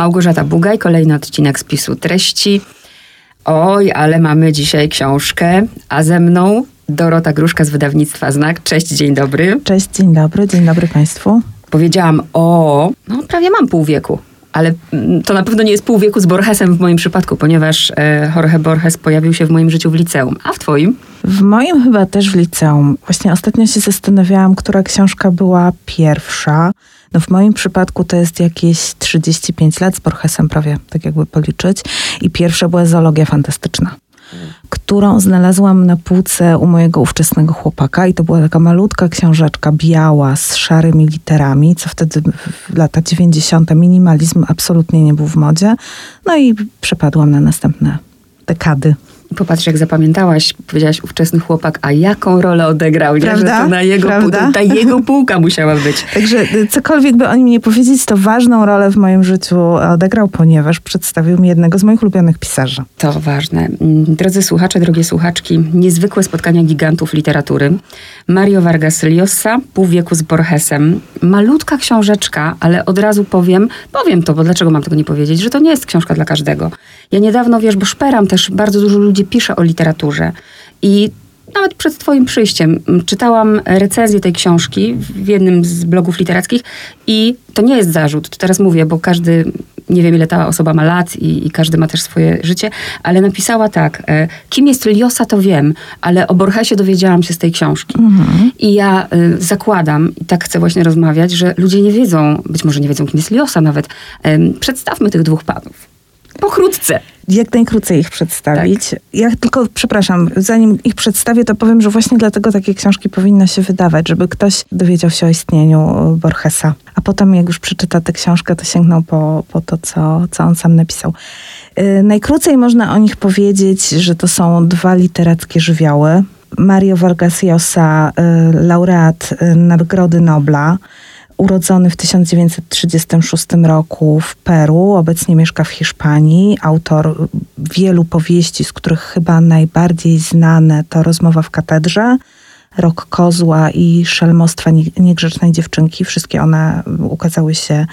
Małgorzata Bugaj, kolejny odcinek spisu treści. Oj, ale mamy dzisiaj książkę, a ze mną Dorota Gruszka z wydawnictwa Znak. Cześć, dzień dobry. Cześć, dzień dobry, dzień dobry Państwu. Powiedziałam o, no prawie mam pół wieku, ale mm, to na pewno nie jest pół wieku z Borgesem w moim przypadku, ponieważ e, Jorge Borges pojawił się w moim życiu w liceum. A w twoim? W moim chyba też w liceum. Właśnie ostatnio się zastanawiałam, która książka była pierwsza. No w moim przypadku to jest jakieś 35 lat z Borgesem prawie, tak jakby policzyć. I pierwsza była zoologia fantastyczna którą znalazłam na półce u mojego ówczesnego chłopaka i to była taka malutka książeczka biała z szarymi literami, co wtedy w lata 90. minimalizm absolutnie nie był w modzie. No i przepadłam na następne dekady Popatrz, jak zapamiętałaś, powiedziałaś ówczesny chłopak, a jaką rolę odegrał, nie? Prawda? że to na jego, Prawda? ta jego półka musiała być. Także y, cokolwiek by o nim nie powiedzieć, to ważną rolę w moim życiu odegrał, ponieważ przedstawił mi jednego z moich ulubionych pisarzy. To ważne. Mm, drodzy słuchacze, drogie słuchaczki, niezwykłe spotkania gigantów literatury. Mario Vargas Llosa, Pół wieku z Borgesem. Malutka książeczka, ale od razu powiem, powiem to, bo dlaczego mam tego nie powiedzieć, że to nie jest książka dla każdego. Ja niedawno, wiesz, bo szperam też bardzo dużo ludzi pisze o literaturze i nawet przed Twoim przyjściem czytałam recenzję tej książki w jednym z blogów literackich i to nie jest zarzut, to teraz mówię, bo każdy, nie wiem ile ta osoba ma lat i, i każdy ma też swoje życie, ale napisała tak, e, kim jest Liosa to wiem, ale o Borgesie dowiedziałam się z tej książki. Mhm. I ja y, zakładam, i tak chcę właśnie rozmawiać, że ludzie nie wiedzą, być może nie wiedzą kim jest Liosa nawet. Przedstawmy tych dwóch panów. Pokrótce. Jak najkrócej ich przedstawić. Tak. Ja tylko, przepraszam, zanim ich przedstawię, to powiem, że właśnie dlatego takie książki powinno się wydawać, żeby ktoś dowiedział się o istnieniu Borgesa. A potem, jak już przeczyta tę książkę, to sięgnął po, po to, co, co on sam napisał. Yy, najkrócej można o nich powiedzieć, że to są dwa literackie żywioły. Mario Vargas Llosa, yy, laureat yy, Nagrody Nobla, urodzony w 1936 roku w Peru, obecnie mieszka w Hiszpanii, autor wielu powieści, z których chyba najbardziej znane to Rozmowa w katedrze, Rok Kozła i Szelmostwa Niegrzecznej Dziewczynki. Wszystkie one ukazały się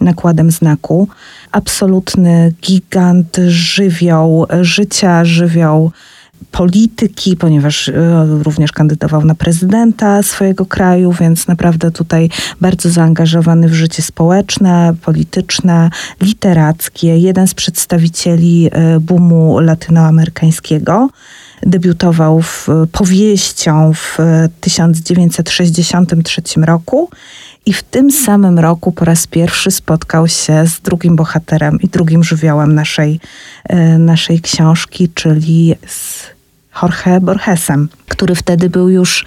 nakładem znaku. Absolutny gigant, żywioł życia, żywioł polityki, ponieważ e, również kandydował na prezydenta swojego kraju, więc naprawdę tutaj bardzo zaangażowany w życie społeczne, polityczne, literackie. Jeden z przedstawicieli e, boomu latynoamerykańskiego debiutował w powieścią w 1963 roku i w tym samym roku po raz pierwszy spotkał się z drugim bohaterem i drugim żywiołem naszej, e, naszej książki, czyli z Jorge Borgesem, który wtedy był już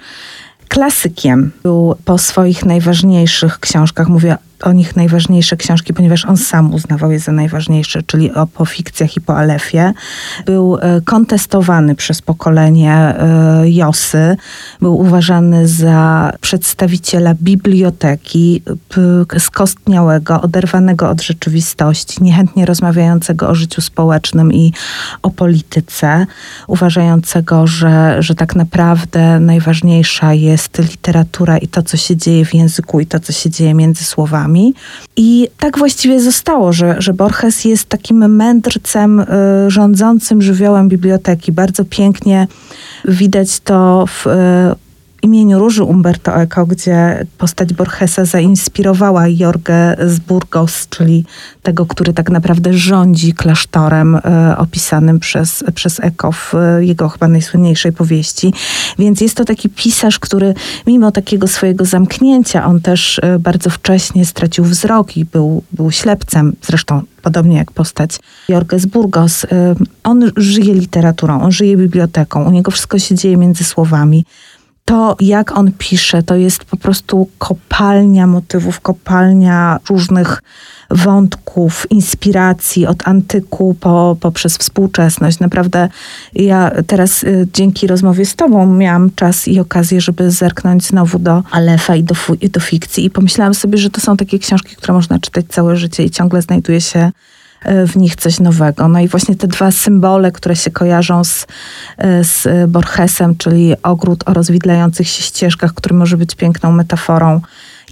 klasykiem. Był po swoich najważniejszych książkach, mówię o nich najważniejsze książki, ponieważ on sam uznawał je za najważniejsze, czyli o, po fikcjach i po Alefie. Był e, kontestowany przez pokolenie e, Josy. Był uważany za przedstawiciela biblioteki skostniałego, oderwanego od rzeczywistości, niechętnie rozmawiającego o życiu społecznym i o polityce, uważającego, że, że tak naprawdę najważniejsza jest literatura i to, co się dzieje w języku i to, co się dzieje między słowami i tak właściwie zostało, że, że Borges jest takim mędrcem y, rządzącym żywiołem biblioteki. Bardzo pięknie widać to w y, imieniu Róży Umberto Eco, gdzie postać Borgesa zainspirowała Jorge z Burgos, czyli tego, który tak naprawdę rządzi klasztorem e, opisanym przez, przez Eco w jego chyba najsłynniejszej powieści. Więc jest to taki pisarz, który mimo takiego swojego zamknięcia, on też e, bardzo wcześnie stracił wzrok i był, był ślepcem, zresztą podobnie jak postać Jorge z Burgos. E, on żyje literaturą, on żyje biblioteką, u niego wszystko się dzieje między słowami to, jak on pisze, to jest po prostu kopalnia motywów, kopalnia różnych wątków, inspiracji od antyku po, poprzez współczesność. Naprawdę ja teraz y, dzięki rozmowie z tobą miałam czas i okazję, żeby zerknąć znowu do Alefa i do, i do fikcji i pomyślałam sobie, że to są takie książki, które można czytać całe życie i ciągle znajduje się w nich coś nowego. No i właśnie te dwa symbole, które się kojarzą z, e, z Borgesem, czyli ogród o rozwidlających się ścieżkach, który może być piękną metaforą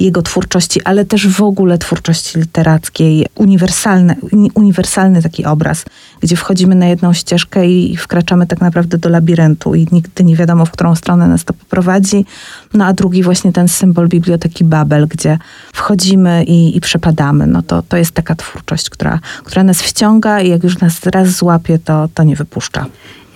jego twórczości, ale też w ogóle twórczości literackiej. Uniwersalny, uniwersalny taki obraz, gdzie wchodzimy na jedną ścieżkę i wkraczamy tak naprawdę do labiryntu i nigdy nie wiadomo, w którą stronę nas to poprowadzi. No a drugi właśnie ten symbol Biblioteki Babel, gdzie wchodzimy i, i przepadamy. No to, to jest taka twórczość, która, która nas wciąga i jak już nas raz złapie, to, to nie wypuszcza.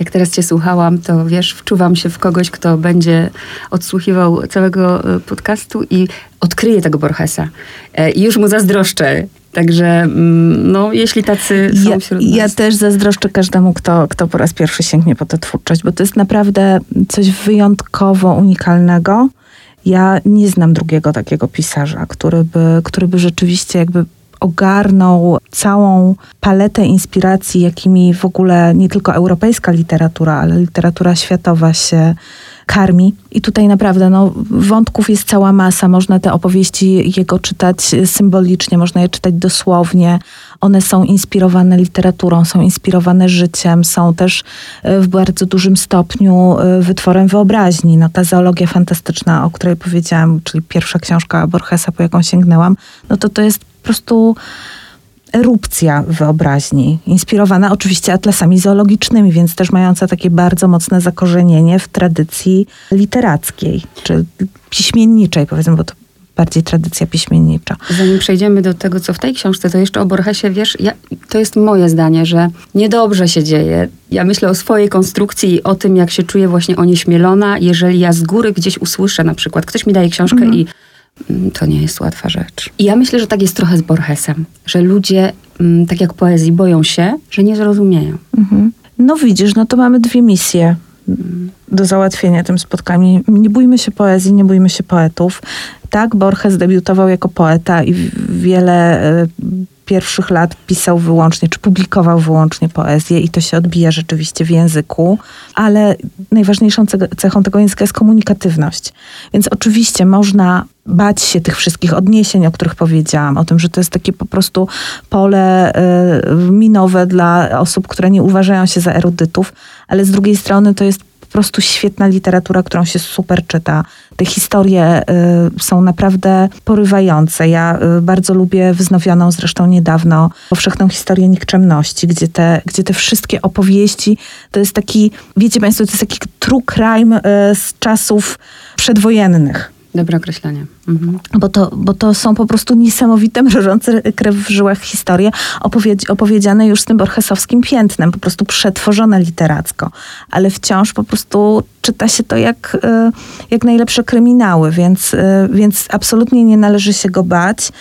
Jak teraz cię słuchałam, to wiesz, wczuwam się w kogoś, kto będzie odsłuchiwał całego e, podcastu i odkryje tego Borgesa. E, I już mu zazdroszczę. Także mm, no, jeśli tacy są ja, wśród nas. Ja też zazdroszczę każdemu, kto, kto po raz pierwszy sięgnie po tę twórczość, bo to jest naprawdę coś wyjątkowo unikalnego. Ja nie znam drugiego takiego pisarza, który by, który by rzeczywiście jakby ogarnął całą paletę inspiracji, jakimi w ogóle nie tylko europejska literatura, ale literatura światowa się karmi. I tutaj naprawdę no, wątków jest cała masa. Można te opowieści jego czytać symbolicznie, można je czytać dosłownie. One są inspirowane literaturą, są inspirowane życiem, są też e, w bardzo dużym stopniu e, wytworem wyobraźni. No, ta zoologia fantastyczna, o której powiedziałam, czyli pierwsza książka Borgesa, po jaką sięgnęłam, no to to jest po prostu erupcja wyobraźni, inspirowana oczywiście atlasami zoologicznymi, więc też mająca takie bardzo mocne zakorzenienie w tradycji literackiej, czy piśmienniczej, powiedzmy, bo to bardziej tradycja piśmiennicza. Zanim przejdziemy do tego, co w tej książce, to jeszcze o Borgesie, wiesz, ja, to jest moje zdanie, że niedobrze się dzieje. Ja myślę o swojej konstrukcji i o tym, jak się czuję właśnie onieśmielona, jeżeli ja z góry gdzieś usłyszę na przykład, ktoś mi daje książkę -hmm. i to nie jest łatwa rzecz. I ja myślę, że tak jest trochę z Borgesem, że ludzie, mm, tak jak poezji, boją się, że nie zrozumieją. Mhm. No widzisz, no to mamy dwie misje do załatwienia tym spotkaniem. Nie bójmy się poezji, nie bójmy się poetów. Tak, Borges debiutował jako poeta i wiele e, pierwszych lat pisał wyłącznie, czy publikował wyłącznie poezję i to się odbija rzeczywiście w języku, ale najważniejszą cechą tego języka jest komunikatywność. Więc oczywiście można bać się tych wszystkich odniesień, o których powiedziałam, o tym, że to jest takie po prostu pole y, minowe dla osób, które nie uważają się za erudytów, ale z drugiej strony to jest prostu świetna literatura, którą się super czyta. Te historie y, są naprawdę porywające. Ja y, bardzo lubię wznowioną zresztą niedawno powszechną historię nikczemności, gdzie te, gdzie te wszystkie opowieści to jest taki, wiecie Państwo, to jest taki true crime y, z czasów przedwojennych. Dobre określenie. Mhm. Bo, to, bo to są po prostu niesamowite, mrożące krew w żyłach historie, opowiedz, opowiedziane już z tym borchesowskim piętnem, po prostu przetworzone literacko. Ale wciąż po prostu czyta się to jak, e, jak najlepsze kryminały, więc, e, więc absolutnie nie należy się go bać.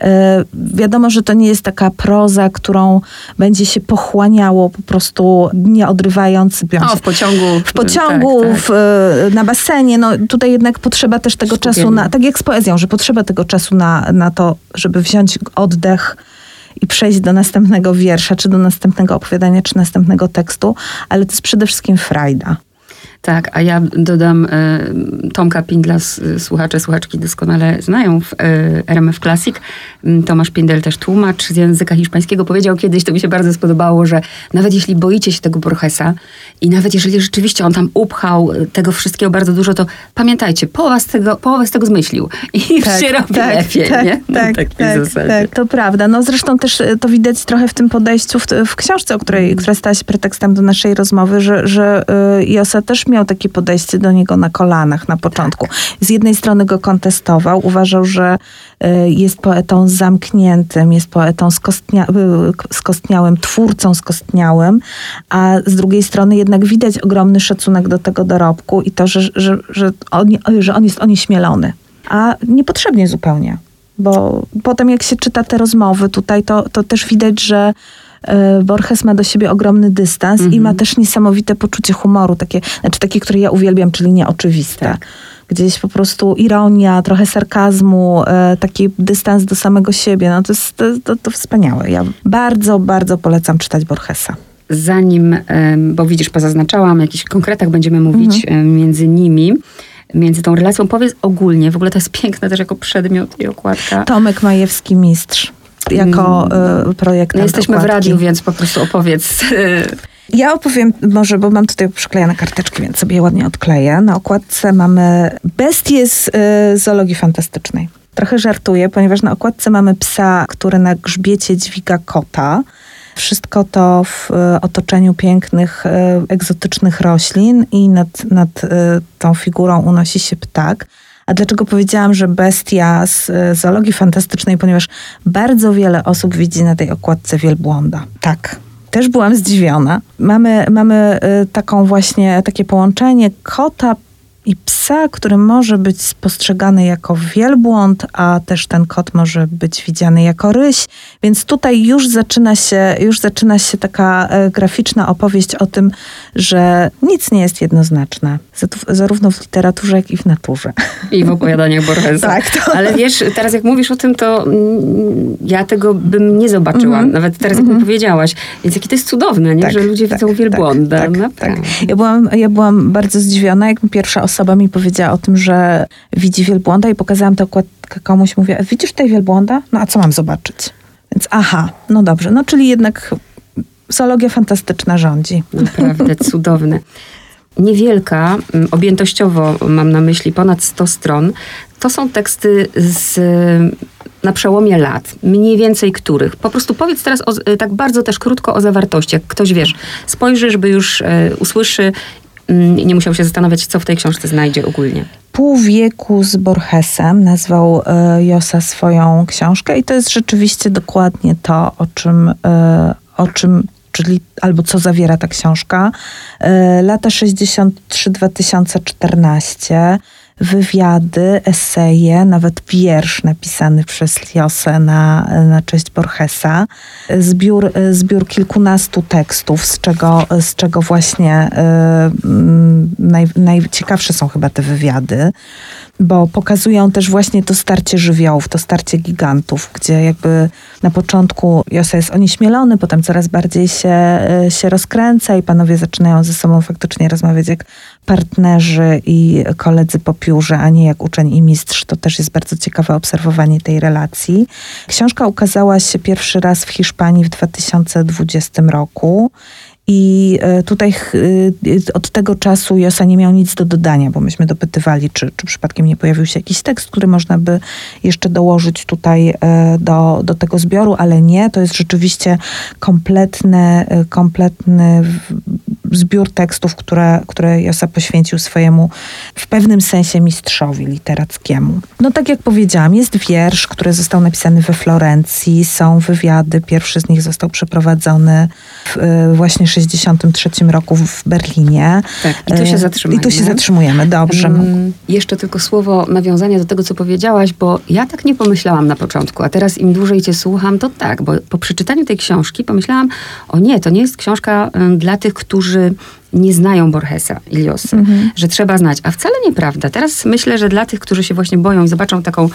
E, wiadomo, że to nie jest taka proza, którą będzie się pochłaniało po prostu nie odrywając. O, w pociągu. W pociągu, tak, tak. W, na basenie. No, tutaj jednak potrzeba też tego Skupienie. czasu na, tak jak z poezją, że potrzeba tego czasu na, na to, żeby wziąć oddech i przejść do następnego wiersza, czy do następnego opowiadania, czy następnego tekstu, ale to jest przede wszystkim frajda. Tak, a ja dodam e, Tomka Pindla, słuchacze, słuchaczki doskonale znają w e, RMF Classic. Mm, Tomasz Pindel też tłumacz z języka hiszpańskiego powiedział kiedyś, to mi się bardzo spodobało, że nawet jeśli boicie się tego Borgesa i nawet jeżeli rzeczywiście on tam upchał e, tego wszystkiego bardzo dużo, to pamiętajcie, połowa z tego, połowę z tego zmyślił i tak, się robi tak, lepiej, tak, nie? Tak, tak, tak, to prawda. No zresztą też to widać trochę w tym podejściu w, w książce, o której, która stała się pretekstem do naszej rozmowy, że, że Josa też miał takie podejście do niego na kolanach na początku. Z jednej strony go kontestował, uważał, że y, jest poetą zamkniętym, jest poetą skostnia, y, skostniałym, twórcą skostniałym, a z drugiej strony jednak widać ogromny szacunek do tego dorobku i to, że, że, że, on, że on jest onieśmielony. A niepotrzebnie zupełnie bo potem jak się czyta te rozmowy tutaj, to, to też widać, że E, Borges ma do siebie ogromny dystans i ma mhm. też niesamowite poczucie humoru, takie, znaczy takie, które ja uwielbiam, czyli nieoczywiste. Tak. Gdzieś po prostu ironia, trochę sarkazmu, e, taki dystans do samego siebie. No to jest to, to, to wspaniałe. Ja bardzo, bardzo polecam czytać Borgesa zanim, bo widzisz, pozaznaczałam, o jakichś konkretach będziemy mówić mhm. między nimi, między tą relacją. Powiedz ogólnie, w ogóle to jest piękne też jako przedmiot i okładka. Tomek Majewski, mistrz jako y, projekt. No jesteśmy okładki. w radiu, więc po prostu opowiedz. Ja opowiem może, bo mam tutaj przyklejone karteczki, więc sobie je ładnie odkleję. Na okładce mamy bestie z y, zoologii fantastycznej. Trochę żartuję, ponieważ na okładce mamy psa, który na grzbiecie dźwiga kota. Wszystko to w y, otoczeniu pięknych, y, egzotycznych roślin i nad, nad tą figurą unosi się ptak. A dlaczego powiedziałam, że bestia z y, zoologii fantastycznej? Ponieważ bardzo wiele osób widzi na tej okładce wielbłąda. Tak, też byłam zdziwiona. Mamy, mamy y, taką właśnie, takie połączenie kota i psa, który może być spostrzegany jako wielbłąd, a też ten kot może być widziany jako ryś. Więc tutaj już zaczyna się, już zaczyna się taka e, graficzna opowieść o tym, że nic nie jest jednoznaczne, zarówno w literaturze, jak i w naturze. I w opowiadaniach Borgesa. tak. To... Ale wiesz, teraz jak mówisz o tym, to mm, ja tego bym nie zobaczyła, mm -hmm. nawet teraz jak mm -hmm. mi powiedziałaś. Więc jakie to jest cudowne, nie? Tak, że ludzie tak, widzą wielbłąda. Tak, tak, tak, Ja, byłam, ja byłam bardzo zdziwiona, jak mi pierwsza osoba osoba mi powiedziała o tym, że widzi wielbłąda i pokazałam tę okładkę komuś. Mówię, widzisz tutaj wielbłąda? No a co mam zobaczyć? Więc aha, no dobrze. No czyli jednak zoologia fantastyczna rządzi. Naprawdę cudowne. Niewielka, mm, objętościowo mam na myśli ponad 100 stron, to są teksty z na przełomie lat, mniej więcej których. Po prostu powiedz teraz o, tak bardzo też krótko o zawartości. Jak ktoś, wiesz, spojrzy, żeby już e, usłyszy, nie musiał się zastanawiać, co w tej książce znajdzie ogólnie. Pół wieku z Borgesem nazwał e, Josa swoją książkę i to jest rzeczywiście dokładnie to, o czym, e, o czym czyli albo co zawiera ta książka. E, lata 63-2014 wywiady, eseje, nawet wiersz napisany przez Liosę na, na cześć Borgesa, zbiór, zbiór kilkunastu tekstów, z czego, z czego właśnie y, naj, najciekawsze są chyba te wywiady bo pokazują też właśnie to starcie żywiołów, to starcie gigantów, gdzie jakby na początku Josa jest onieśmielony, potem coraz bardziej się, e, się rozkręca i panowie zaczynają ze sobą faktycznie rozmawiać jak partnerzy i koledzy po piórze, a nie jak uczeń i mistrz. To też jest bardzo ciekawe obserwowanie tej relacji. Książka ukazała się pierwszy raz w Hiszpanii w 2020 roku i e, tutaj e, od tego czasu Josa nie miał nic do dodania, bo myśmy dopytywali, czy, czy przypadkiem nie pojawił się jakiś tekst, który można by jeszcze dołożyć tutaj e, do, do tego zbioru, ale nie. To jest rzeczywiście kompletny, kompletny zbiór tekstów, które, które Josa poświęcił swojemu w pewnym sensie mistrzowi literackiemu. No tak jak powiedziałam, jest wiersz, który został napisany we Florencji, są wywiady, pierwszy z nich został przeprowadzony w, właśnie 1963 roku w Berlinie. Tak, i tu się zatrzymujemy. I tu się zatrzymujemy, dobrze. Um, jeszcze tylko słowo nawiązania do tego, co powiedziałaś, bo ja tak nie pomyślałam na początku, a teraz im dłużej cię słucham, to tak, bo po przeczytaniu tej książki pomyślałam, o nie, to nie jest książka dla tych, którzy nie znają Borgesa, Iliosy, mhm. że trzeba znać. A wcale nieprawda. Teraz myślę, że dla tych, którzy się właśnie boją i zobaczą taką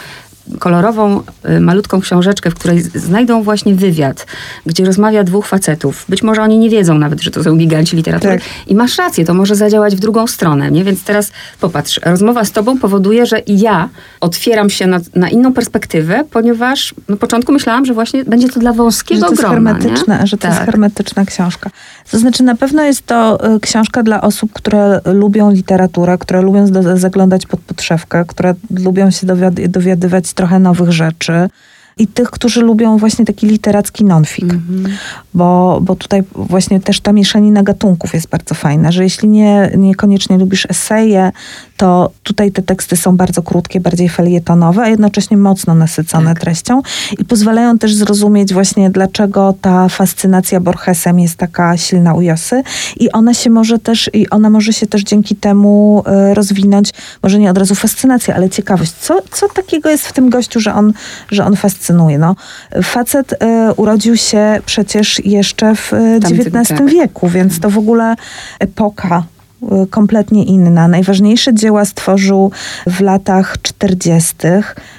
kolorową, y, malutką książeczkę, w której znajdą właśnie wywiad, gdzie rozmawia dwóch facetów. Być może oni nie wiedzą nawet, że to są giganci literatury. Tak. I masz rację, to może zadziałać w drugą stronę, nie? Więc teraz popatrz, rozmowa z tobą powoduje, że i ja otwieram się na, na inną perspektywę, ponieważ na początku myślałam, że właśnie będzie to dla wąskiego że to grona. Hermetyczna, że to tak. jest hermetyczna książka. To znaczy na pewno jest to y, książka dla osób, które lubią literaturę, które lubią zaglądać pod podszewkę, które lubią się dowiadywać trochę nowych rzeczy i tych, którzy lubią właśnie taki literacki nonfik. Mm-hmm. Bo, bo tutaj właśnie też ta mieszanina gatunków jest bardzo fajna, że jeśli nie, niekoniecznie lubisz eseje, to tutaj te teksty są bardzo krótkie, bardziej felietonowe, a jednocześnie mocno nasycone tak. treścią i pozwalają też zrozumieć właśnie, dlaczego ta fascynacja Borgesem jest taka silna u Josy i ona się może też, i ona może się też dzięki temu e, rozwinąć, może nie od razu fascynacja, ale ciekawość. Co, co takiego jest w tym gościu, że on, że on fascynuje? No, facet y, urodził się przecież jeszcze w XIX tak. wieku, więc to w ogóle epoka Y, kompletnie inna. Najważniejsze dzieła stworzył w latach 40.,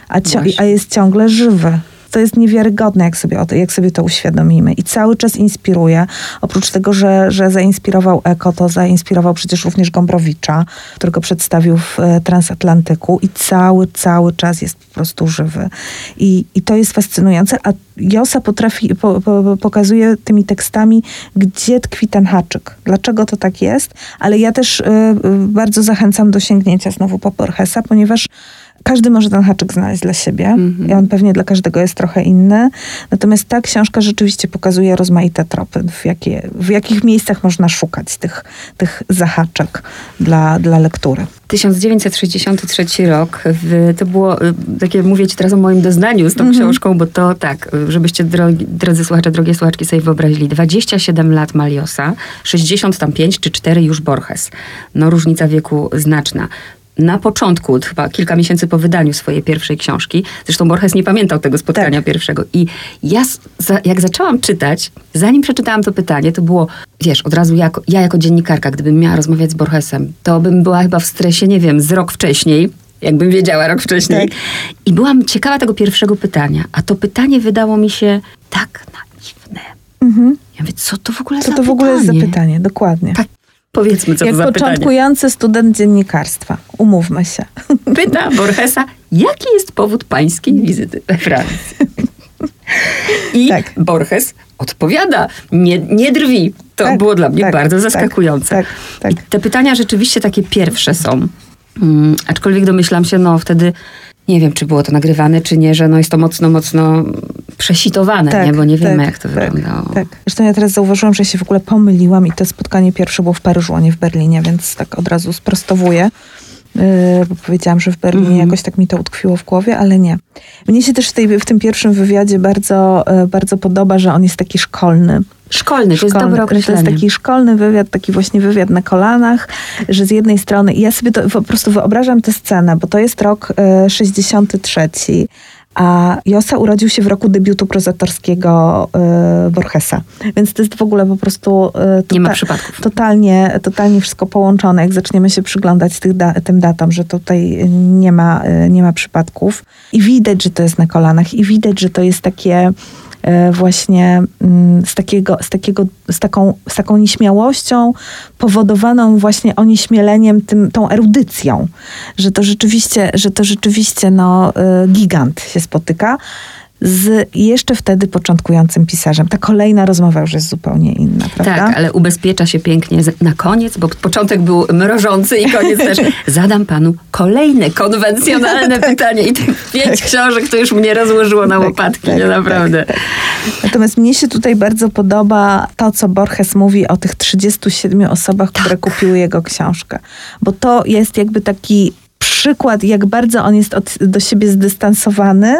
a, a jest ciągle żywy. To jest niewiarygodne, jak sobie, jak sobie to uświadomimy. I cały czas inspiruje. Oprócz tego, że, że zainspirował Eko, to zainspirował przecież również Gombrowicza, którego przedstawił w e, Transatlantyku i cały, cały czas jest po prostu żywy. I, i to jest fascynujące, a Josa potrafi, po, po, pokazuje tymi tekstami, gdzie tkwi ten haczyk. Dlaczego to tak jest? Ale ja też y, bardzo zachęcam do sięgnięcia znowu po Borgesa, ponieważ każdy może ten haczyk znaleźć dla siebie mm-hmm. i on pewnie dla każdego jest trochę inny. Natomiast ta książka rzeczywiście pokazuje rozmaite tropy, w, jakie, w jakich miejscach można szukać tych, tych zahaczek dla, dla lektury. 1963 rok, to było, y, takie mówię ci teraz o moim doznaniu z tą mm-hmm. książką, bo to tak, żebyście drogi, drodzy słuchacze, drogie słuchaczki sobie wyobrazili, 27 lat Maliosa, 65 czy 4 już Borges. No różnica wieku znaczna na początku, chyba kilka miesięcy po wydaniu swojej pierwszej książki, zresztą Borges nie pamiętał tego spotkania tak. pierwszego. I ja, jak zaczęłam czytać, zanim przeczytałam to pytanie, to było, wiesz, od razu jako, ja jako dziennikarka, gdybym miała rozmawiać z Borgesem, to bym była chyba w stresie, nie wiem, z rok wcześniej, jakbym wiedziała rok wcześniej. Tak. I byłam ciekawa tego pierwszego pytania. A to pytanie wydało mi się tak naiwne. Mhm. Ja mówię, co to w ogóle co za to w ogóle jest za pytanie, dokładnie. Tak, Powiedzmy, co Jak to za początkujący pytanie. student dziennikarstwa. Umówmy się. Pyta Borgesa, jaki jest powód pańskiej wizyty we Francji? I tak. Borges odpowiada, nie, nie drwi. To tak, było dla mnie tak, bardzo tak, zaskakujące. Tak, tak, te pytania rzeczywiście takie pierwsze są. Hmm, aczkolwiek domyślam się, no wtedy nie wiem, czy było to nagrywane, czy nie, że no jest to mocno, mocno przesitowane, tak, nie? bo nie wiemy, tak, jak to tak, wyglądało. Tak. Zresztą ja teraz zauważyłam, że się w ogóle pomyliłam i to spotkanie pierwsze było w Paryżu, a nie w Berlinie, więc tak od razu sprostowuję. Yy, bo powiedziałam, że w Berlinie mm. jakoś tak mi to utkwiło w głowie, ale nie. Mnie się też w, tej, w tym pierwszym wywiadzie bardzo, yy, bardzo podoba, że on jest taki szkolny. Szkolny, to jest dobre określenie. To jest taki szkolny wywiad, taki właśnie wywiad na kolanach, że z jednej strony, ja sobie to po prostu wyobrażam tę scenę, bo to jest rok y, 63, a Josa urodził się w roku debiutu prozatorskiego y, Borgesa. Więc to jest w ogóle po prostu y, tota- nie ma przypadków. Totalnie, totalnie wszystko połączone. Jak zaczniemy się przyglądać tych da tym datom, że tutaj nie ma, y, nie ma przypadków. I widać, że to jest na kolanach. I widać, że to jest takie E, właśnie mm, z, takiego, z, takiego, z, taką, z taką nieśmiałością powodowaną właśnie onieśmieleniem, tym, tą erudycją, że to rzeczywiście, że to rzeczywiście no, e, gigant się spotyka z jeszcze wtedy początkującym pisarzem. Ta kolejna rozmowa już jest zupełnie inna, prawda? Tak, ale ubezpiecza się pięknie na koniec, bo początek był mrożący i koniec też. Zadam panu kolejne konwencjonalne tak, pytanie i tych pięć tak. książek to już mnie rozłożyło na tak, łopatki, tak, nie naprawdę. Tak, tak. Natomiast mnie się tutaj bardzo podoba to, co Borges mówi o tych 37 osobach, które kupiły jego książkę. Bo to jest jakby taki przykład, jak bardzo on jest od, do siebie zdystansowany,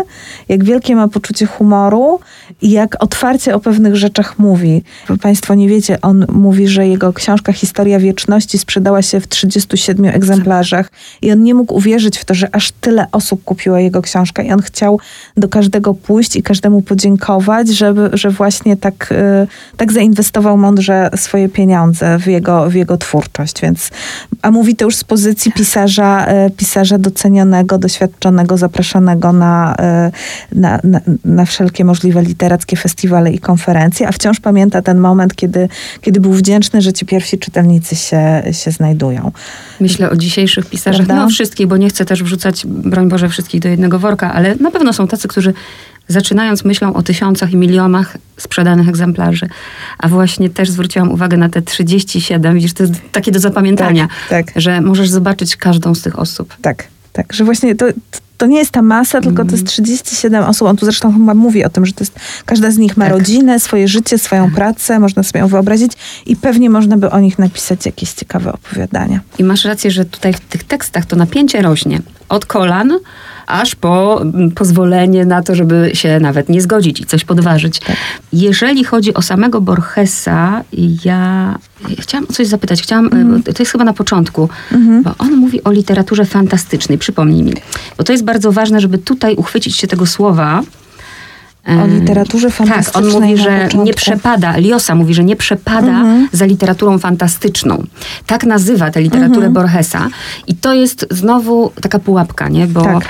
jak wielkie ma poczucie humoru i jak otwarcie o pewnych rzeczach mówi. Państwo nie wiecie, on mówi, że jego książka Historia Wieczności sprzedała się w 37 egzemplarzach i on nie mógł uwierzyć w to, że aż tyle osób kupiło jego książkę i on chciał do każdego pójść i każdemu podziękować, żeby, że właśnie tak, y, tak zainwestował mądrze swoje pieniądze w jego, w jego twórczość. Więc, a mówi to już z pozycji pisarza, y, pisarza docenionego, doświadczonego, zapraszanego na, y, na, na, na wszelkie możliwe literatury literackie festiwale i konferencje, a wciąż pamięta ten moment, kiedy, kiedy był wdzięczny, że ci pierwsi czytelnicy się, się znajdują. Myślę o dzisiejszych pisarzach, Prawda? no wszystkich, bo nie chcę też wrzucać, broń Boże, wszystkich do jednego worka, ale na pewno są tacy, którzy zaczynając myślą o tysiącach i milionach sprzedanych egzemplarzy. A właśnie też zwróciłam uwagę na te 37, widzisz, to jest takie do zapamiętania, tak, tak. że możesz zobaczyć każdą z tych osób. Tak, tak, że właśnie to, to nie jest ta masa, tylko to jest 37 mm. osób. On tu zresztą chyba mówi o tym, że to jest, każda z nich ma tak. rodzinę, swoje życie, swoją tak. pracę, można sobie ją wyobrazić i pewnie można by o nich napisać jakieś ciekawe opowiadania. I masz rację, że tutaj w tych tekstach to napięcie rośnie od kolan aż po pozwolenie na to, żeby się nawet nie zgodzić i coś podważyć. Tak. Jeżeli chodzi o samego Borgesa, ja, ja chciałam o coś zapytać. Chciałam, mm. To jest chyba na początku, mm -hmm. bo on mówi o literaturze fantastycznej. Przypomnij mi. Bo to jest bardzo ważne, żeby tutaj uchwycić się tego słowa, o literaturze fantastycznej. Tak, on mówi, że nie przepada, Liosa mówi, że nie przepada mhm. za literaturą fantastyczną. Tak nazywa tę literaturę mhm. Borgesa. I to jest znowu taka pułapka, nie? Bo tak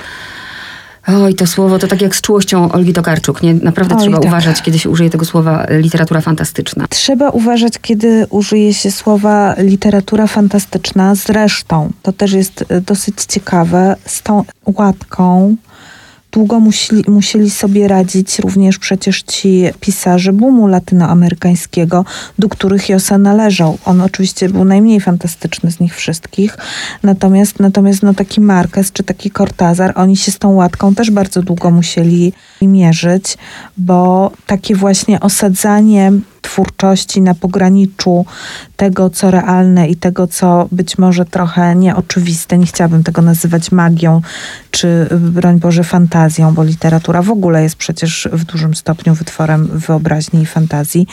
Oj, to słowo to tak jak z czułością Olgi Tokarczuk. Nie? Naprawdę Oj, trzeba tak. uważać, kiedy się użyje tego słowa literatura fantastyczna. Trzeba uważać, kiedy użyje się słowa literatura fantastyczna. Zresztą, to też jest e, dosyć ciekawe, z tą łatką długo musieli, sobie radzić również przecież ci pisarze boomu latynoamerykańskiego, do których Josa należał. On oczywiście był najmniej fantastyczny z nich wszystkich, natomiast, natomiast no, taki Marquez czy taki Cortazar, oni się z tą łatką też bardzo długo musieli mierzyć, bo takie właśnie osadzanie twórczości na pograniczu tego, co realne i tego, co być może trochę nieoczywiste. Nie chciałabym tego nazywać magią, czy broń Boże fantazją, bo literatura w ogóle jest przecież w dużym stopniu wytworem wyobraźni i fantazji,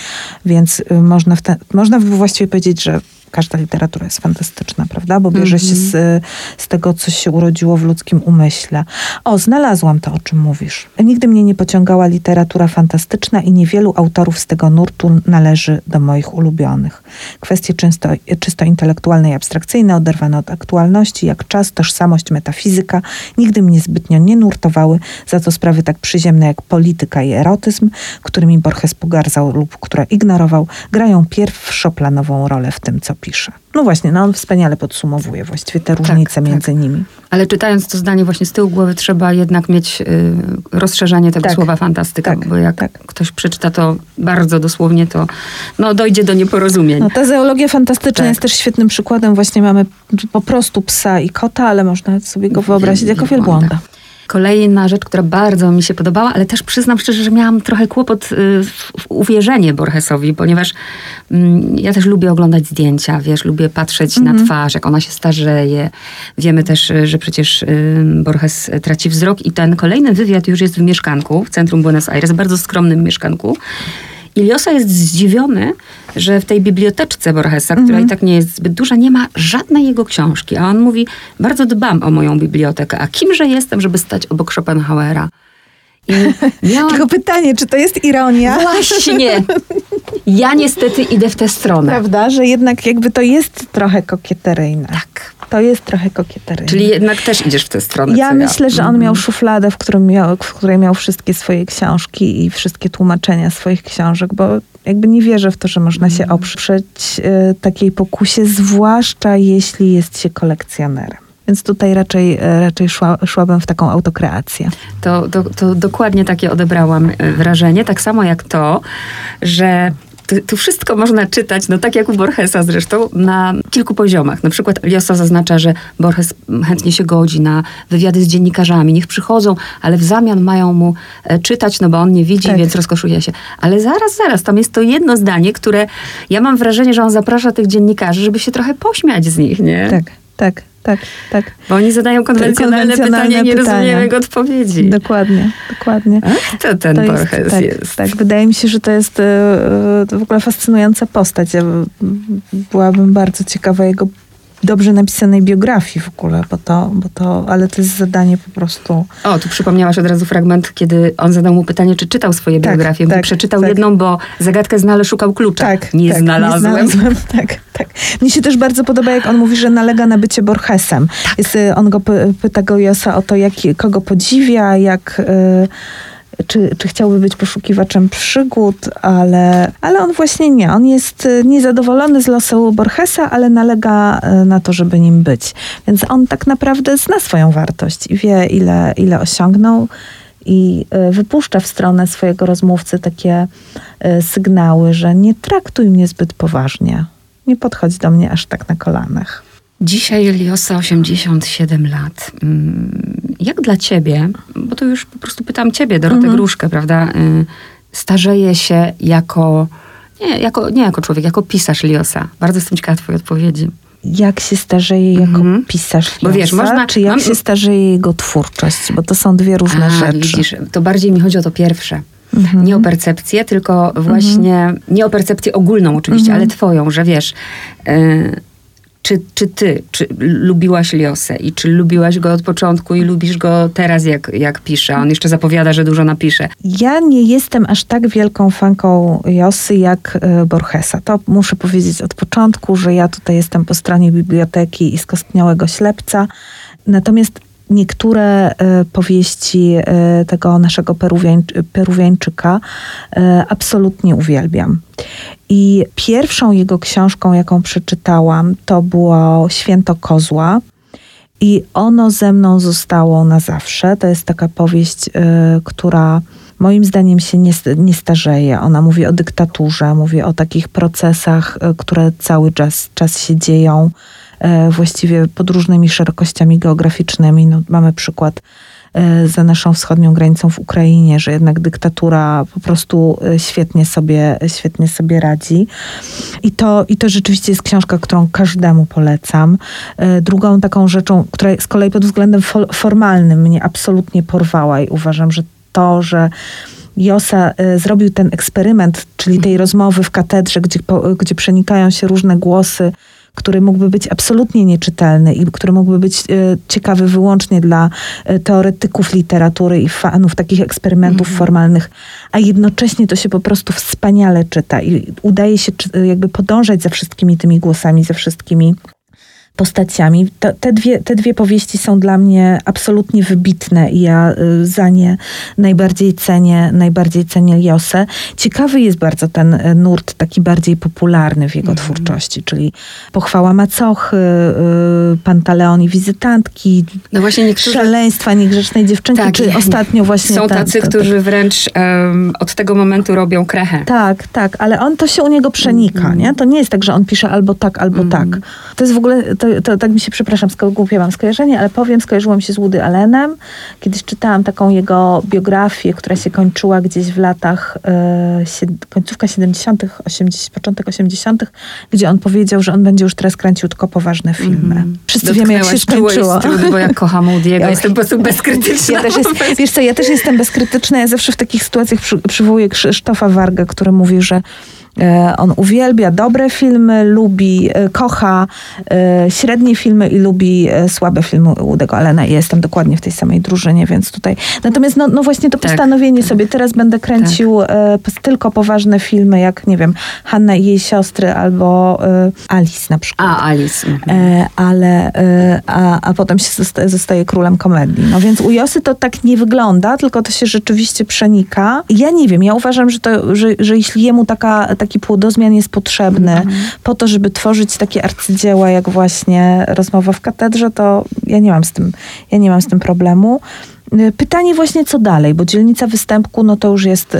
więc y, można, te, można by właściwie powiedzieć, że każda literatura jest fantastyczna, prawda? Bo bierze się z, z tego, co się urodziło w ludzkim umyśle. O, znalazłam to, o czym mówisz. Nigdy mnie nie pociągała literatura fantastyczna i niewielu autorów z tego nurtu należy do moich ulubionych. Kwestie czysto, czysto intelektualne i abstrakcyjne, oderwane od aktualności, jak czas, tożsamość, metafizyka, nigdy mnie zbytnio nie nurtowały, za to sprawy tak przyziemne jak polityka i erotyzm, którymi Borges pogardzał lub które ignorował, grają pierwszoplanową rolę w tym, co pisze. No właśnie, no on wspaniale podsumowuje właściwie te różnice tak. między nimi. Ale czytając to zdanie właśnie z tyłu głowy, trzeba jednak mieć y, rozszerzenie tego Tak. słowa fantastyka, Tak, bo jak tak. ktoś przeczyta to bardzo dosłownie, to no, dojdzie do nieporozumień. No, ta zoologia fantastyczna Tak. jest też świetnym przykładem. Właśnie mamy po prostu psa i kota, ale można sobie go wyobrazić jako wielbłąda. Kolejna rzecz, która bardzo mi się podobała, ale też przyznam szczerze, że miałam trochę kłopot y, w, uwierzenie Borgesowi, ponieważ mm, ja też lubię oglądać zdjęcia, wiesz, lubię patrzeć na twarz, jak ona się starzeje. Wiemy też, y, że przecież y, Borges traci wzrok i ten kolejny wywiad już jest w mieszkanku, w centrum Buenos Aires, bardzo skromnym mieszkanku. I Liosa jest zdziwiony, że w tej biblioteczce Borgesa, która i tak nie jest zbyt duża, nie ma żadnej jego książki. A on mówi, bardzo dbam o moją bibliotekę. A kimże jestem, żeby stać obok Schopenhauera? Miałam... Tylko pytanie, czy to jest ironia? Właśnie! Ja niestety idę w tę stronę. Prawda, że jednak jakby to jest trochę kokieteryjne. Tak. To jest trochę kokieteryjne. Czyli jednak też idziesz w tę stronę. Ja myślę, że on Mhm. miał szufladę, w, którym miał, w której miał wszystkie swoje książki i wszystkie tłumaczenia swoich książek, bo jakby nie wierzę w to, że można się oprzeć y, takiej pokusie, zwłaszcza jeśli jest się kolekcjonerem. Więc tutaj raczej, y, raczej szła, szłabym w taką autokreację. To, to, to dokładnie takie odebrałam e, wrażenie. Tak samo jak to, że tu, tu wszystko można czytać, no tak jak u Borgesa zresztą, na kilku poziomach. Na przykład Liosa zaznacza, że Borges chętnie się godzi na wywiady z dziennikarzami. Niech przychodzą, ale w zamian mają mu e, czytać, no bo on nie widzi, Tak. więc rozkoszuje się. Ale zaraz, zaraz, tam jest to jedno zdanie, które ja mam wrażenie, że on zaprasza tych dziennikarzy, żeby się trochę pośmiać z nich, nie? Tak, tak, tak, tak. Bo oni zadają konwencjonalne, Konwencjonalne pytania, nie pytania. rozumieją jego odpowiedzi. Dokładnie, dokładnie. A kto ten To jest, Borges tak, jest? tak, wydaje mi się, że to jest e, e, to w ogóle fascynująca postać. Ja byłabym bardzo ciekawa jego dobrze napisanej biografii w ogóle, bo to, bo to, ale to jest zadanie po prostu. O, tu przypomniałaś od razu fragment, kiedy on zadał mu pytanie, czy czytał swoje Tak, biografie. Tak, przeczytał tak. jedną, bo zagadkę znał, ale szukał klucza. Tak, nie tak, znalazłem. Nie znalazłem. Tak, tak. Mnie się też bardzo podoba, jak on mówi, że nalega na bycie Borgesem. Tak. Jest, y, on go py, pyta go Josa o to, jak, kogo podziwia, jak... Y, czy, czy chciałby być poszukiwaczem przygód, ale, ale on właśnie nie. On jest y, niezadowolony z losu Borgesa, ale nalega y, na to, żeby nim być. Więc on tak naprawdę zna swoją wartość i wie, ile, ile osiągnął i y, wypuszcza w stronę swojego rozmówcy takie sygnały, że nie traktuj mnie zbyt poważnie. Nie podchodź do mnie aż tak na kolanach. Dzisiaj Liosa 87 lat. Mm, Jak dla ciebie, bo to już po prostu pytam ciebie, Dorotę Mhm. Gruszkę, prawda? y, Starzeje się jako nie, jako, nie jako człowiek, jako pisarz Liosa. Bardzo jestem ciekawa twojej odpowiedzi. Jak się starzeje jako Mhm. pisarz Bo wiesz, Liosa, można- czy jak mam- się starzeje jego twórczość? Bo to są dwie różne A, rzeczy. widzisz, to bardziej mi chodzi o to pierwsze. Mhm. Nie o percepcję, tylko właśnie, nie o percepcję ogólną oczywiście, Mhm. ale twoją, że wiesz, y, czy, czy ty czy lubiłaś Liosę i czy lubiłaś go od początku i lubisz go teraz, jak, jak pisze? On jeszcze zapowiada, że dużo napisze. Ja nie jestem aż tak wielką fanką Josy jak e, Borgesa. To muszę powiedzieć od początku, że ja tutaj jestem po stronie biblioteki i skostniałego ślepca. Natomiast niektóre e, powieści e, tego naszego Peruwiań, Peruwiańczyka e, absolutnie uwielbiam. I pierwszą jego książką, jaką przeczytałam, to było Święto Kozła. I ono ze mną zostało na zawsze. To jest taka powieść, która moim zdaniem się nie, nie starzeje. Ona mówi o dyktaturze, mówi o takich procesach, które cały czas, czas się dzieją właściwie pod różnymi szerokościami geograficznymi. No, mamy przykład e, za naszą wschodnią granicą w Ukrainie, że jednak dyktatura po prostu e, świetnie sobie, świetnie sobie radzi. I to, I to rzeczywiście jest książka, którą każdemu polecam. Drugą taką rzeczą, która z kolei pod względem formalnym mnie absolutnie porwała i uważam, że to, że Josa zrobił ten eksperyment, czyli tej rozmowy w katedrze, gdzie, gdzie przenikają się różne głosy, który mógłby być absolutnie nieczytelny i który mógłby być e, ciekawy wyłącznie dla e, teoretyków literatury i fanów takich eksperymentów mm. formalnych, a jednocześnie to się po prostu wspaniale czyta i udaje się jakby podążać za wszystkimi tymi głosami, za wszystkimi postaciami. To, te, dwie, te dwie powieści są dla mnie absolutnie wybitne i ja y, za nie najbardziej cenię, najbardziej cenię Josę. Ciekawy jest bardzo ten y, nurt taki bardziej popularny w jego mm. twórczości, czyli Pochwała Macochy, y, Pantaleon i Wizytantki, no właśnie niektórzy... Szaleństwa Niegrzecznej Dziewczynki, tak, czy ostatnio właśnie... Są ten, tacy, ten, którzy wręcz um, od tego momentu robią krechę. Tak, tak, ale on to się u niego przenika, mm. nie? To nie jest tak, że on pisze albo tak, albo mm. tak. To jest w ogóle... To to, tak mi się, przepraszam, głupie mam skojarzenie, ale powiem, skojarzyłam się z Woody Allenem. Kiedyś czytałam taką jego biografię, która się kończyła gdzieś w latach, e, końcówka 70., 80, początek 80., gdzie on powiedział, że on będzie już teraz kręcił tylko poważne filmy. Mm. Wszyscy wiemy, jak się skończyło. Trudy, bo jak kocham Woody'ego, ja jestem po prostu bezkrytyczna. Ja też jest, wiesz co, ja też jestem bezkrytyczna. Ja zawsze w takich sytuacjach przy, przywołuję Krzysztofa Wargę, który mówi, że on uwielbia dobre filmy, lubi, e, kocha e, średnie filmy i lubi słabe filmy Łudego Allena. Ja jestem dokładnie w tej samej drużynie, więc tutaj... Natomiast no, no właśnie to tak. postanowienie sobie, teraz będę kręcił tak. tylko poważne filmy, jak nie wiem, Hanna i jej siostry albo Alice na przykład. A, Alice. Mhm. Ale, a, a potem się zostaje, zostaje królem komedii. No więc u Josy to tak nie wygląda, tylko to się rzeczywiście przenika. Ja nie wiem, ja uważam, że, to, że, że jeśli jemu taka, taka taki płodozmian jest potrzebny -hmm. po to, żeby tworzyć takie arcydzieła, jak właśnie rozmowa w katedrze, to ja nie mam z tym, ja nie mam z tym problemu. Y, pytanie właśnie, co dalej, bo dzielnica występku, no to już jest y,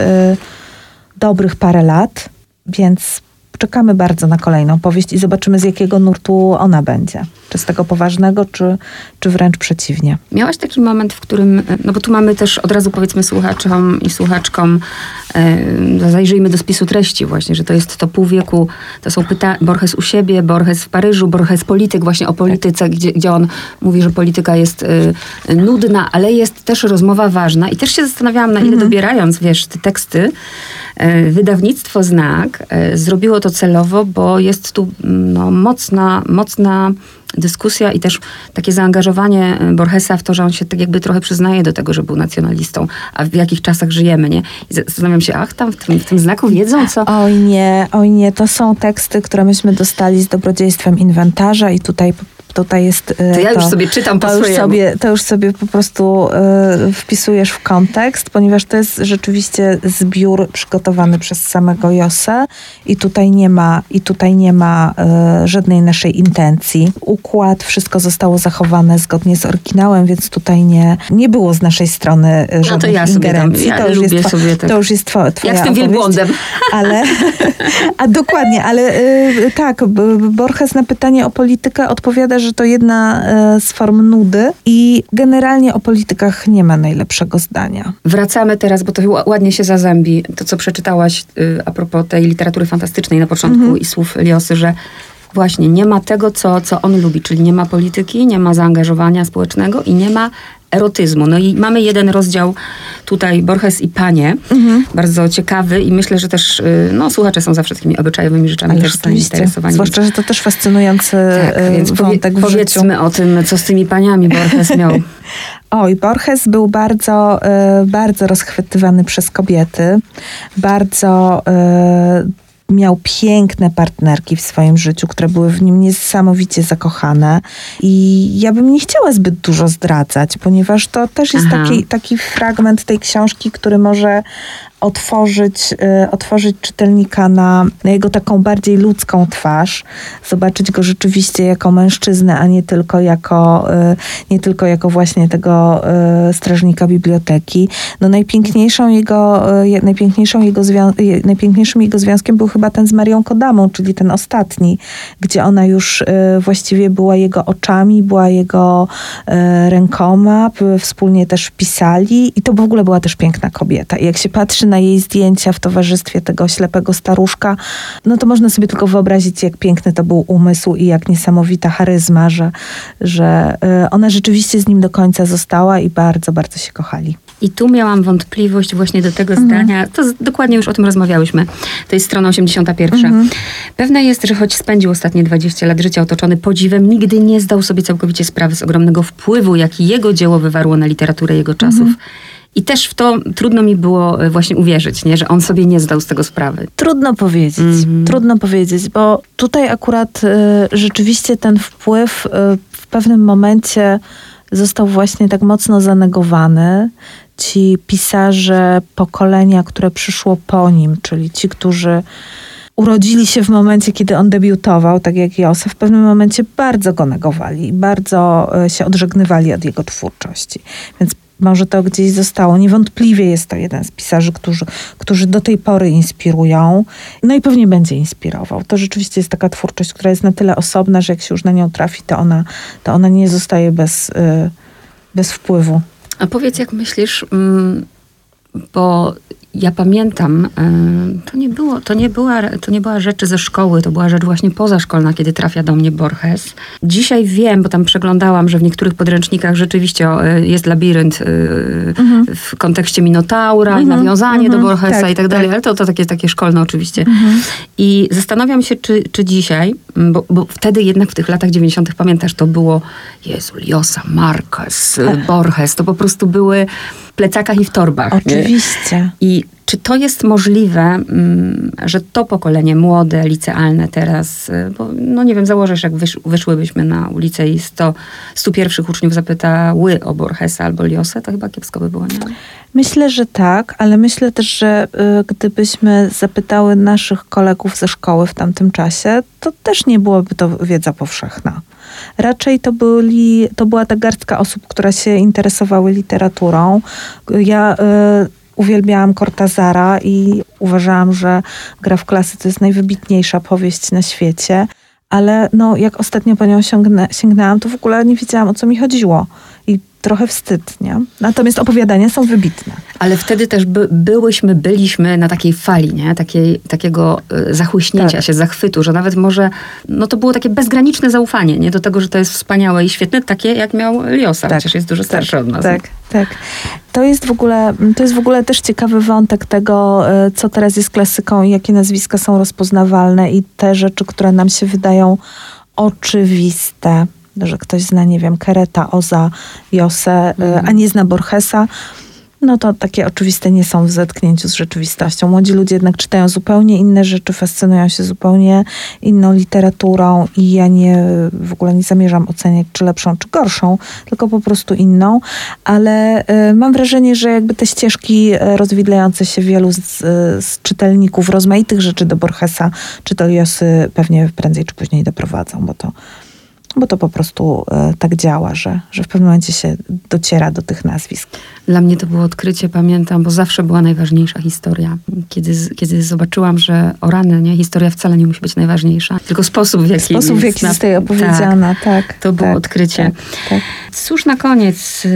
dobrych parę lat, więc czekamy bardzo na kolejną powieść i zobaczymy, z jakiego nurtu ona będzie. Czy z tego poważnego, czy, czy wręcz przeciwnie. Miałaś taki moment, w którym, no bo tu mamy też od razu powiedzmy słuchaczom i słuchaczkom, e, zajrzyjmy do spisu treści właśnie, że to jest to pół wieku, to są pytania, Borges u siebie, Borges w Paryżu, Borges polityk, właśnie o polityce, gdzie, gdzie on mówi, że polityka jest e, nudna, ale jest też rozmowa ważna i też się zastanawiałam, na ile mhm. dobierając, wiesz, te teksty, wydawnictwo Znak e, zrobiło to celowo, bo jest tu no, mocna, mocna dyskusja i też takie zaangażowanie e, Borgesa w to, że on się tak jakby trochę przyznaje do tego, że był nacjonalistą, a w jakich czasach żyjemy, nie? I zastanawiam się, ach, tam w tym, w tym znaku wiedzą, co... Oj nie, oj nie, to są teksty, które myśmy dostali z dobrodziejstwem inwentarza i tutaj tutaj jest... E, to ja już sobie czytam po to już sobie, To już sobie po prostu y, wpisujesz w kontekst, ponieważ to jest rzeczywiście zbiór przygotowany przez samego Josę i tutaj nie ma, i tutaj nie ma y, żadnej naszej intencji. Układ, wszystko zostało zachowane zgodnie z oryginałem, więc tutaj nie, nie było z naszej strony żadnych no to ja ingerencji. Tam, ja to, już jest sobie tak. to już jest twoja Jak z tym wielbłądem. Ale, a dokładnie, ale y, tak, Borges na pytanie o politykę odpowiada, że że to jedna e, z form nudy i generalnie o politykach nie ma najlepszego zdania. Wracamy teraz, bo to ładnie się zazębi, to co przeczytałaś y, a propos tej literatury fantastycznej na początku mhm. i słów Liosy, że właśnie nie ma tego, co, co on lubi, czyli nie ma polityki, nie ma zaangażowania społecznego i nie ma erotyzmu. No i mamy jeden rozdział tutaj, Borges i Panie, mhm. bardzo ciekawy i myślę, że też y, no, słuchacze są zawsze takimi obyczajowymi rzeczami Ale też zainteresowani. Zwłaszcza, że to też fascynujący tak, y, więc wątek powie, Powiedzmy o tym, co z tymi paniami Borges miał. Oj, Borges był bardzo, y, bardzo rozchwytywany przez kobiety. Bardzo miał piękne partnerki w swoim życiu, które były w nim niesamowicie zakochane. I ja bym nie chciała zbyt dużo zdradzać, ponieważ to też jest taki, taki fragment tej książki, który może otworzyć, y, otworzyć czytelnika na, na jego taką bardziej ludzką twarz, zobaczyć go rzeczywiście jako mężczyznę, a nie tylko jako, y, nie tylko jako właśnie tego y, strażnika biblioteki. No najpiękniejszą jego, najpiękniejszą jego najpiękniejszym jego związkiem był chyba ten z Marią Kodamą, czyli ten ostatni, gdzie ona już właściwie była jego oczami, była jego rękoma, wspólnie też pisali i to w ogóle była też piękna kobieta. I jak się patrzy na jej zdjęcia w towarzystwie tego ślepego staruszka, no to można sobie tylko wyobrazić, jak piękny to był umysł i jak niesamowita charyzma, że, że y, ona rzeczywiście z nim do końca została i bardzo, bardzo się kochali. I tu miałam wątpliwość właśnie do tego mhm. zdania. To z, dokładnie już o tym rozmawiałyśmy. To jest strona 81. Mhm. Pewne jest, że choć spędził ostatnie 20 lat życia otoczony podziwem, nigdy nie zdał sobie całkowicie sprawy z ogromnego wpływu, jaki jego dzieło wywarło na literaturę jego czasów. Mhm. I też w to trudno mi było e, właśnie uwierzyć, nie? że on sobie nie zdał z tego sprawy. Trudno powiedzieć, mm-hmm. trudno powiedzieć, bo tutaj akurat y, rzeczywiście ten wpływ y, w pewnym momencie został właśnie tak mocno zanegowany. Ci pisarze pokolenia, które przyszło po nim, czyli ci, którzy urodzili się w momencie, kiedy on debiutował, tak jak Josef, w pewnym momencie bardzo go negowali bardzo się odżegnywali od jego twórczości. Więc może to gdzieś zostało. Niewątpliwie jest to jeden z pisarzy, którzy, którzy do tej pory inspirują. No i pewnie będzie inspirował. To rzeczywiście jest taka twórczość, która jest na tyle osobna, że jak się już na nią trafi, to ona, to ona nie zostaje bez, y, bez wpływu. A powiedz, jak myślisz, mm, bo ja pamiętam, e, to nie, było, to, nie była, to nie była rzecz ze szkoły, to była rzecz właśnie pozaszkolna, kiedy trafia do mnie Borges. Dzisiaj wiem, bo tam przeglądałam, że w niektórych podręcznikach rzeczywiście e, jest labirynt e, mhm. w kontekście Minotaura mhm. nawiązanie mhm. do Borgesa tak, i tak dalej, tak. ale to, to takie, takie szkolne oczywiście. Mhm. I zastanawiam się, czy, czy dzisiaj, bo, bo wtedy jednak w tych latach 90. pamiętasz, to było Jezu, Liosa, Marquez, tak. Borges, to po prostu były plecakach i w torbach. Oczywiście. I czy to jest możliwe, mm, że to pokolenie młode, licealne teraz, y, bo no nie wiem, założysz, jak wysz, wyszłybyśmy na ulicę i 100, 100 pierwszych uczniów zapytały o Borgesa albo Liosę, to chyba kiepsko by było, nie? Myślę, że tak, ale myślę też, że y, gdybyśmy zapytały naszych kolegów ze szkoły w tamtym czasie, to też nie byłoby to wiedza powszechna. Raczej to, byli, to była ta garstka osób, która się interesowały literaturą. Ja y, uwielbiałam Cortazara i uważałam, że Gra w klasy to jest najwybitniejsza powieść na świecie. Ale no, jak ostatnio po nią sięgnę, sięgnęłam, to w ogóle nie wiedziałam, o co mi chodziło. I trochę wstyd, nie? Natomiast opowiadania są wybitne. Ale wtedy też by, byłyśmy, byliśmy na takiej fali, nie? Takiej, takiego y, zachłyśnięcia tak. się, zachwytu, że nawet może, no to było takie bezgraniczne zaufanie, nie? Do tego, że to jest wspaniałe i świetne, takie jak miał Liosa, tak. chociaż jest dużo starszy tak. od nas. Tak, tak. To jest, w ogóle, to jest w ogóle też ciekawy wątek tego, y, co teraz jest klasyką i jakie nazwiska są rozpoznawalne i te rzeczy, które nam się wydają oczywiste że ktoś zna, nie wiem, Kereta, Oza, Jose, mm. a nie zna Borgesa, no to takie oczywiste nie są w zetknięciu z rzeczywistością. Młodzi ludzie jednak czytają zupełnie inne rzeczy, fascynują się zupełnie inną literaturą i ja nie, w ogóle nie zamierzam oceniać, czy lepszą, czy gorszą, tylko po prostu inną, ale y, mam wrażenie, że jakby te ścieżki y, rozwidlające się wielu z, z czytelników rozmaitych rzeczy do Borgesa czy do Josy pewnie prędzej czy później doprowadzą, bo to bo to po prostu e, tak działa, że, że w pewnym momencie się dociera do tych nazwisk. Dla mnie to było odkrycie, pamiętam, bo zawsze była najważniejsza historia. Kiedy, kiedy zobaczyłam, że o rany, nie, historia wcale nie musi być najważniejsza, tylko sposób, w jaki, sposób, w jaki jest opowiedziana. Tak, tak to było tak, odkrycie. Tak, tak. Cóż na koniec...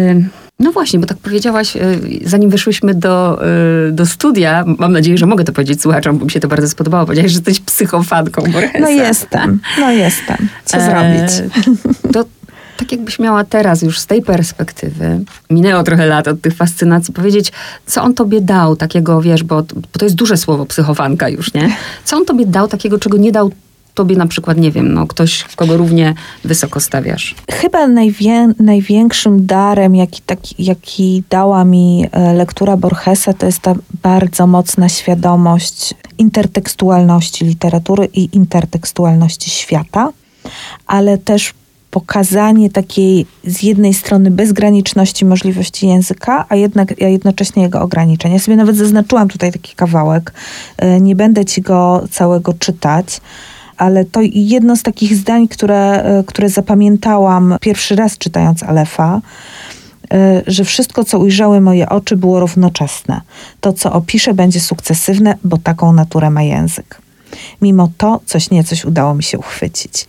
No właśnie, bo tak powiedziałaś, y, zanim wyszłyśmy do, y, do studia, mam nadzieję, że mogę to powiedzieć słuchaczom, bo mi się to bardzo spodobało. Powiedziałaś, że jesteś psychofanką Borgesa. No jestem, no jestem. Co e, zrobić? To tak jakbyś miała teraz już z tej perspektywy, minęło trochę lat od tych fascynacji, powiedzieć, co on tobie dał takiego, wiesz, bo, bo to jest duże słowo psychofanka już, nie? Co on tobie dał takiego, czego nie dał tobie na przykład, nie wiem, no, ktoś, kogo równie wysoko stawiasz? Chyba najwię największym darem, jaki, taki, jaki dała mi e, lektura Borgesa, to jest ta bardzo mocna świadomość intertekstualności literatury i intertekstualności świata, ale też pokazanie takiej z jednej strony bezgraniczności możliwości języka, a jednak a jednocześnie jego ograniczeń. Ja sobie nawet zaznaczyłam tutaj taki kawałek. E, nie będę ci go całego czytać, ale to jedno z takich zdań, które, e, które zapamiętałam pierwszy raz czytając Alefa, e, że wszystko, co ujrzały moje oczy, było równoczesne. To, co opiszę, będzie sukcesywne, bo taką naturę ma język. Mimo to, coś niecoś udało mi się uchwycić.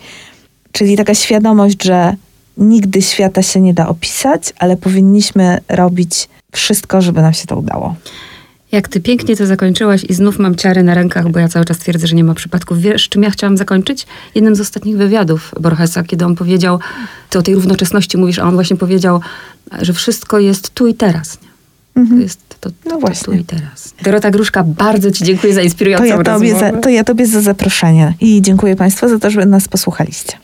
Czyli taka świadomość, że nigdy świata się nie da opisać, ale powinniśmy robić wszystko, żeby nam się to udało. Jak ty pięknie to zakończyłaś i znów mam ciary na rękach, bo ja cały czas twierdzę, że nie ma przypadków. Wiesz, czym ja chciałam zakończyć? Jednym z ostatnich wywiadów Borgesa, kiedy on powiedział, ty o tej równoczesności mówisz, a on właśnie powiedział, że wszystko jest tu i teraz. Mhm. To jest to, to, no właśnie. tu i teraz. Dorota Gruszka, bardzo ci dziękuję za inspirującą to ja tobie rozmowę. Za, to ja tobie za zaproszenie i dziękuję państwu za to, że nas posłuchaliście.